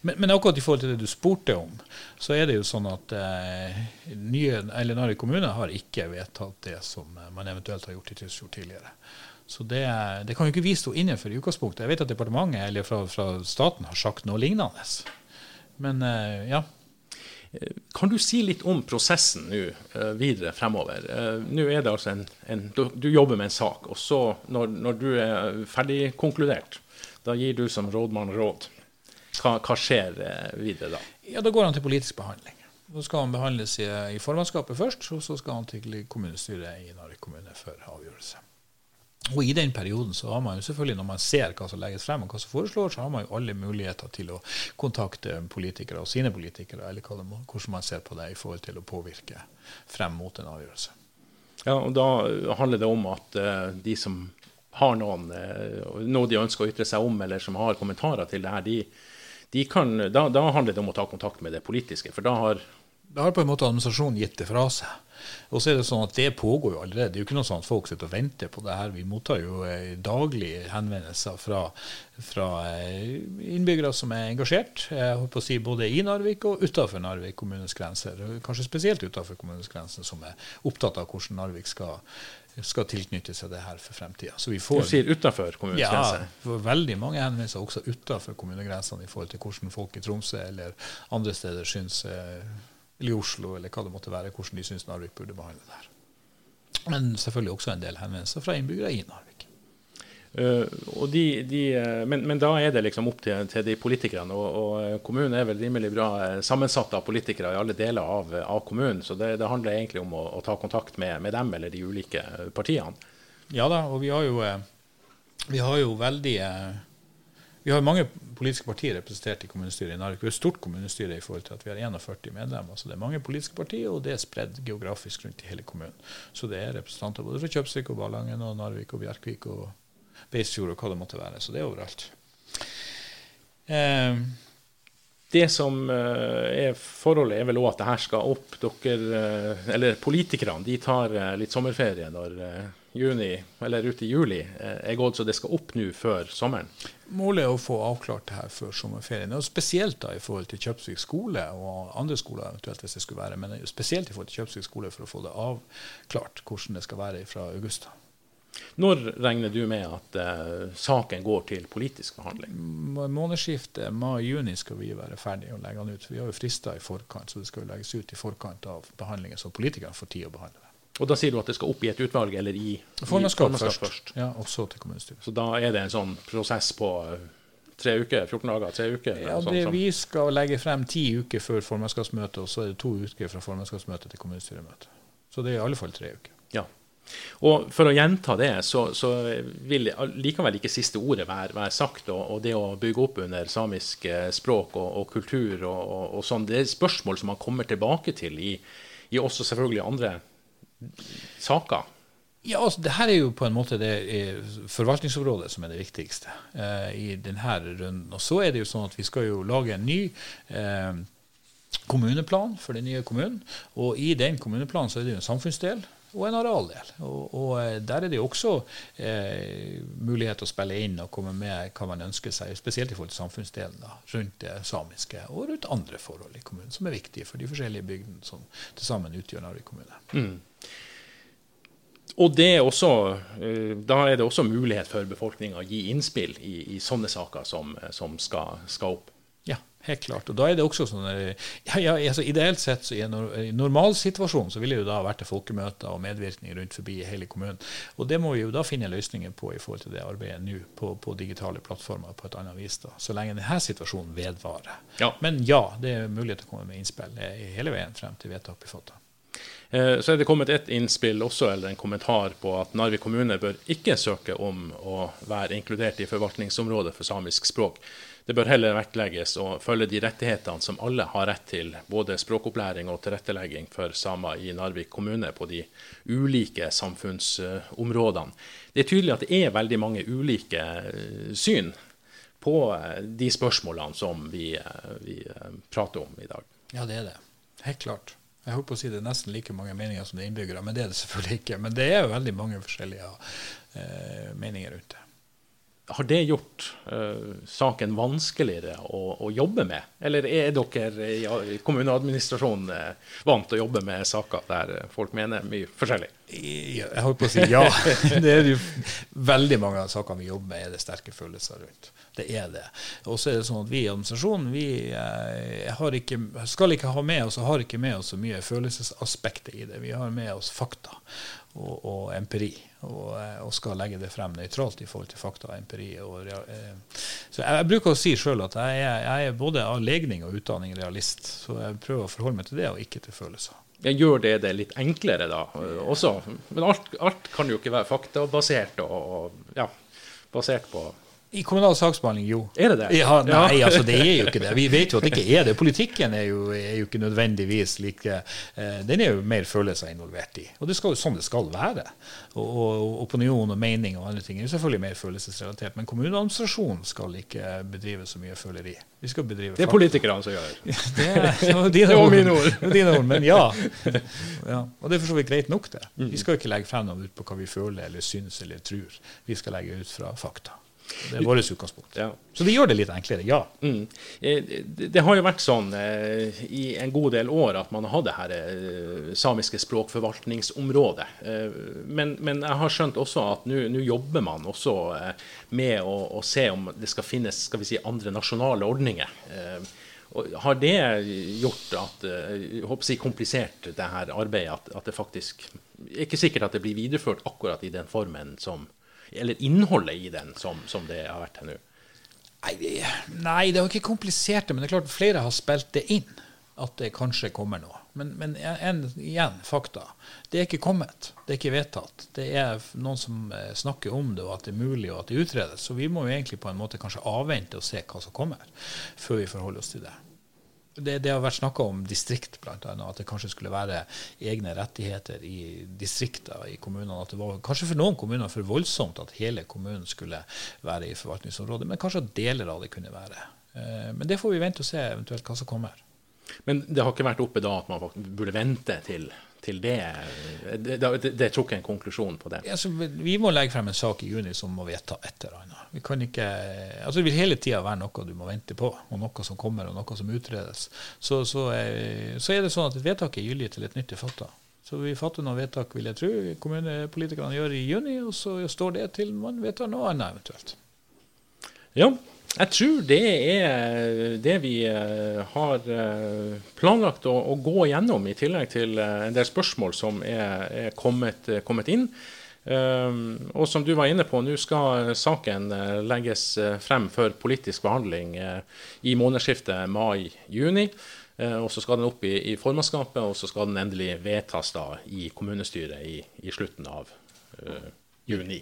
Speaker 2: Men, men, akkurat i forhold til det du spurte om, så er det jo sånn at eh, nye, eller Narvik kommune har ikke vedtatt det som eh, man eventuelt har gjort i Tysfjord tidligere. Så det, det, kan jo ikke vi stå inne for i utgangspunktet. Jeg vet at departementet eller fra, fra staten har sagt noe lignende. Men eh, ja.
Speaker 1: Kan du si litt om prosessen nå eh, videre fremover? Eh, nå er det altså en, en du, jobber med en sak, og så når, når du er ferdig konkludert, da gir du som rådmann råd. Hva, hva, skjer videre da?
Speaker 2: Ja, Da går han til politisk behandling. Så skal han behandles i, i formannskapet først, og så skal han til kommunestyret i Narvik kommune for avgjørelse. Og I den perioden så har man jo selvfølgelig, når man ser hva som legges frem, og hva som foreslår, så har man jo alle muligheter til å kontakte politikere og sine politikere, eller hvordan man ser på det i forhold til å påvirke frem mot en avgjørelse.
Speaker 1: Ja, og Da handler det om at uh, de som har noen, uh, noe de ønsker å ytre seg om, eller som har kommentarer til det her, de, kan, da, da, handler det om å ta kontakt med det politiske. For da har
Speaker 2: Da har på en måte administrasjonen gitt det fra seg. Og så er Det sånn at det pågår jo allerede. Det er jo ikke noe sånn at folk sitter og venter på det her. Vi mottar jo eh, daglig henvendelser fra, fra eh, innbyggere som er engasjert, jeg håper å si både i Narvik og utenfor Narvik kommunes grenser. Kanskje spesielt utenfor kommunens grenser, som er opptatt av hvordan Narvik skal skal tilknytte seg det her for fremtida.
Speaker 1: Du sier utenfor kommunens ja,
Speaker 2: veldig mange henvendelser også utenfor kommunegrensene i forhold til hvordan folk i Tromsø eller andre steder syns, eh, eller i Oslo, eller hva det måtte være, hvordan de syns Narvik burde behandle det her. Men selvfølgelig også en del henvendelser fra innbyggere i Narvik.
Speaker 1: Uh, de, de, uh, men, men, da er det liksom opp til, til de politikerne. Og, og, kommunen er vel rimelig bra sammensatt av politikere i alle deler av, av kommunen. Så det, det, handler egentlig om å, å ta kontakt med, med, dem eller de ulike partiene.
Speaker 2: Ja da, og vi har jo, vi har jo veldig vi har mange politiske partier representert i kommunestyret i Narvik. Vi har et stort kommunestyre i forhold til at vi har 41 medlemmer. Så det er mange politiske partier, og det er spredd geografisk rundt i hele kommunen. Så det er representanter både fra Kjøpsvik og Ballangen og Narvik og Bjerkvik og Beisfjord og hva det måtte være. Så det er overalt.
Speaker 1: Eh, det som uh, er forholdet, er vel òg at det her skal opp. Dere, uh, eller politikerne, de tar uh, litt sommerferie når juni, eller ut i juli er gått, så det skal opp nå før sommeren.
Speaker 2: Målet er å få avklart det her før sommerferien. og Spesielt da i forhold til Kjøpsvik skole og andre skoler, eventuelt hvis det skulle være, men spesielt i forhold til Kjøpsvik skole for å få det avklart hvordan det skal være fra august.
Speaker 1: Når regner du med at uh, saken går til politisk behandling?
Speaker 2: Månedsskiftet mai-juni skal vi være ferdige å legge den ut. Vi har jo frister i forkant, så det skal legges ut i forkant av behandlingen, så politikerne får tid å behandle det.
Speaker 1: Og da sier du at det skal opp i et utvalg, eller i
Speaker 2: formannskap først. først. Ja, og så til kommunestyret.
Speaker 1: Så da er det en sånn prosess på eh, tre uker? 14 dager? Tre uker?
Speaker 2: Ja, det, sånn, Vi skal legge frem ti uker før formannskapsmøtet, og så er det to uker fra formannskapsmøtet til kommunestyremøtet. Så det er i alle fall tre uker.
Speaker 1: Ja. Og For å gjenta det, så, så vil likevel ikke siste ordet være, være sagt. Og, og, det å bygge opp under samisk eh, språk og, og kultur og, og, sånn, det er spørsmål som man kommer tilbake til i, i også selvfølgelig andre saker.
Speaker 2: Ja, altså, det her er jo på en måte det forvaltningsområdet som er det viktigste eh, i denne runden. Og så er det jo sånn at vi skal jo lage en ny eh, kommuneplan for den nye kommunen. Og i den kommuneplanen så er det jo en samfunnsdel og en arealdel. Og, og eh, der er det jo også eh, mulighet til å spille inn og komme med hva man ønsker seg, spesielt i forhold til samfunnsdelen da, rundt det samiske og rundt andre forhold i kommunen som er viktige for de forskjellige bygdene som til sammen utgjør Narvik kommune. Mm.
Speaker 1: Og det er også, eh, Da er det også mulighet for befolkninga å gi innspill i, i, sånne saker som, som skal, skal opp.
Speaker 2: Helt klart. Og da er det også sånn ja, ja, altså Ideelt sett så i en normalsituasjon så ville det jo da vært folkemøter og medvirkning rundt forbi hele kommunen. Og det må vi jo da finne løsninger på i forhold til det arbeidet nå på, på, digitale plattformer på et annet vis. da, Så lenge denne situasjonen vedvarer. Ja. Men ja, det er mulighet til å komme med innspill hele veien frem til vedtak blir fattet.
Speaker 1: Eh, så er det kommet et innspill også, eller en kommentar på at Narvik kommune bør ikke søke om å være inkludert i forvaltningsområdet for samisk språk. Det bør heller vektlegges å følge de rettighetene som alle har rett til, både språkopplæring og tilrettelegging for samer i Narvik kommune på de ulike samfunnsområdene. Det er tydelig at det er veldig mange ulike eh, syn på eh, de spørsmålene som vi, vi prater om i dag.
Speaker 2: Ja, det er det. Helt klart. Jeg håper å si det er nesten like mange meninger som det er innbyggere, men det er det selvfølgelig ikke. Men det er veldig mange forskjellige eh, meninger rundt det.
Speaker 1: Har det gjort uh, saken vanskeligere å, å, jobbe med? Eller er dere i kommuneadministrasjonen uh, vant til å jobbe med saker der folk mener mye forskjellig?
Speaker 2: Jeg holdt på å si ja. Det er jo veldig mange av sakene vi jobber med, er det sterke følelser rundt. Det er det. Og så er det sånn at vi i administrasjonen vi uh, ikke, skal ikke ha med oss og har ikke med oss så mye følelsesaspekter i det. Vi har med oss fakta og, og empiri og, eh, og, skal legge det frem nøytralt i forhold til fakta og empiri. Eh, så jeg, bruker å si sjøl at jeg jeg er, både av legning og utdanning realist. Så jeg prøver å forholde meg til det, og ikke til følelser.
Speaker 1: Jeg gjør det det litt enklere da også? Men alt, alt kan jo ikke være faktabasert og ja, basert på
Speaker 2: i kommunal saksbehandling, jo.
Speaker 1: Er det det?
Speaker 2: Ja, nei, altså det er jo ikke det. Vi vet jo at det ikke er det. Politikken er jo, er jo ikke nødvendigvis like eh, Den er jo mer følelser involvert i. Og det skal jo sånn det skal være. Og, og, opinion og mening og andre ting er jo selvfølgelig mer følelsesrelatert. Men kommuneadministrasjonen skal ikke bedrive så mye føleri. Vi skal bedrive
Speaker 1: Det er politikerne som gjør
Speaker 2: det. er, det var mine ord. dine ord. Men ja. ja. Og det er for så vidt greit nok, det. Vi skal ikke legge frem noe ut på hva vi føler eller syns eller tror. Vi skal legge ut fra fakta. Det er vårt utgangspunkt. Ja. Så det gjør det litt enklere, ja. Mm.
Speaker 1: Eh, det har jo vært sånn eh, i en god del år at man har hatt det her eh, samiske språkforvaltningsområdet. Men, men, jeg har skjønt også at nå jobber man også med å, å, se om det skal finnes skal vi si, andre nasjonale ordninger. har det gjort at jeg håper jeg, komplisert det her arbeidet? At, at det faktisk ikke sikkert at det blir videreført akkurat i den formen som Eller innholdet i den som, som det har vært til nå?
Speaker 2: Nei, det er jo ikke komplisert, men det er klart flere har spilt det inn. At det kanskje kommer noe. Men, men en, igjen, fakta. Det er ikke kommet. Det er ikke vedtatt. Det er noen som eh, snakker om det, og at det er mulig, og at det utredes. Så vi må jo egentlig på en måte kanskje avvente og se hva som kommer, før vi forholder oss til det. Det, det har vært snakka om distrikt, bl.a. At det kanskje skulle være egne rettigheter i distrikter i kommunene. At det var kanskje for noen kommuner for voldsomt at hele kommunen skulle være i forvaltningsområdet. Men kanskje at deler av det kunne være. Eh, men det får vi vente og se eventuelt hva som kommer.
Speaker 1: Men det har ikke vært oppe da at man burde vente til, til det? Det, det tok en konklusjon på det?
Speaker 2: Altså, vi må legge frem en sak i juni som må vedta et eller annet. Vi kan ikke, altså Det vil hele tida være noe du må vente på, og noe som kommer og noe som utredes. Så, så, er, så er det sånn at et vedtak er gyldig til et nytt er fatta. Så vi fatter noen vedtak, vil jeg tro, kommunepolitikerne gjør i juni, og så står det til man vedtar noe annet eventuelt.
Speaker 1: Ja, jeg tror det er det vi eh, har eh, planlagt å, å gå gjennom, i tillegg til eh, en del spørsmål som er, er kommet, kommet, inn. og som du var inne på, nå skal saken legges frem for politisk behandling i månedsskiftet mai-juni. og så skal den opp i, i formannskapet, og så skal den endelig vedtas da i kommunestyret i, i slutten av juni.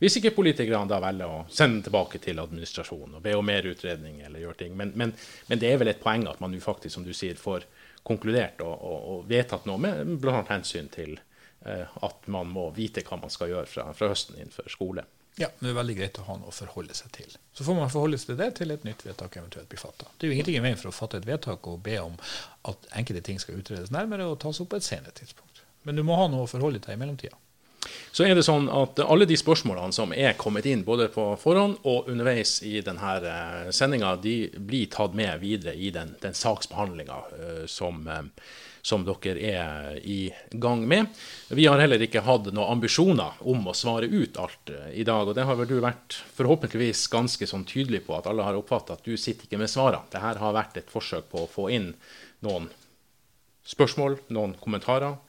Speaker 1: Hvis ikke politikerne da velger å sende den tilbake til administrasjonen og be om mer utredning eller gjøre ting. Men, men, men, det er vel et poeng at man nå faktisk, som du sier, får konkludert og, og, og vedtatt noe med bl.a. hensyn til eh, at man må vite hva man skal gjøre fra, fra høsten innenfor skole.
Speaker 2: Ja, det er veldig greit å ha noe å forholde seg til. Så får man forholde seg til det til et nytt vedtak eventuelt blir fatta. Det er jo ingenting i veien for å fatte et vedtak og be om at enkelte ting skal utredes nærmere og tas opp på et senere tidspunkt. Men du må ha noe å forholde deg til i mellomtida.
Speaker 1: Så er det sånn at alle de spørsmålene som er kommet inn både på forhånd og underveis i denne eh, sendinga, de blir tatt med videre i den, den saksbehandlinga eh, som, eh, som, dere er i gang med. Vi har heller ikke hatt noen ambisjoner om å svare ut alt i dag. Og det har vel du vært forhåpentligvis ganske sånn tydelig på, at alle har oppfattet at du sitter ikke med svarene. Dette har vært et forsøk på å få inn noen spørsmål, noen kommentarer,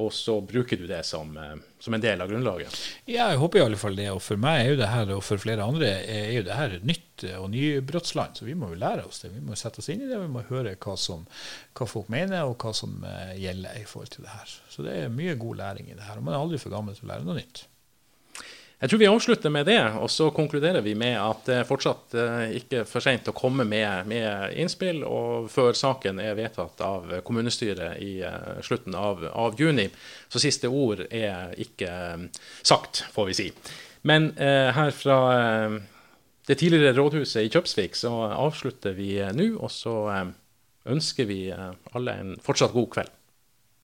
Speaker 1: og så bruker du det som, som, en del av grunnlaget.
Speaker 2: Ja, jeg håper i alle fall det. Og for meg er jo det her, og for flere andre er jo det her nytt og nybrottsland. Så vi må jo lære oss det. Vi må sette oss inn i det, vi må høre hva, som, hva folk mener, og hva som uh, gjelder i forhold til det her. Så det er mye god læring i det her. Og man er aldri for gammel til å lære noe nytt.
Speaker 1: Jeg tror vi avslutter med det, og så konkluderer vi med at det fortsatt eh, ikke er for sent å komme med, med, innspill. Og før saken er vedtatt av kommunestyret i uh, slutten av, av, juni. Så siste ord er ikke um, sagt, får vi si. Men eh, her fra det tidligere rådhuset i Kjøpsvik så avslutter vi nå. Og så ønsker vi alle en fortsatt god kveld.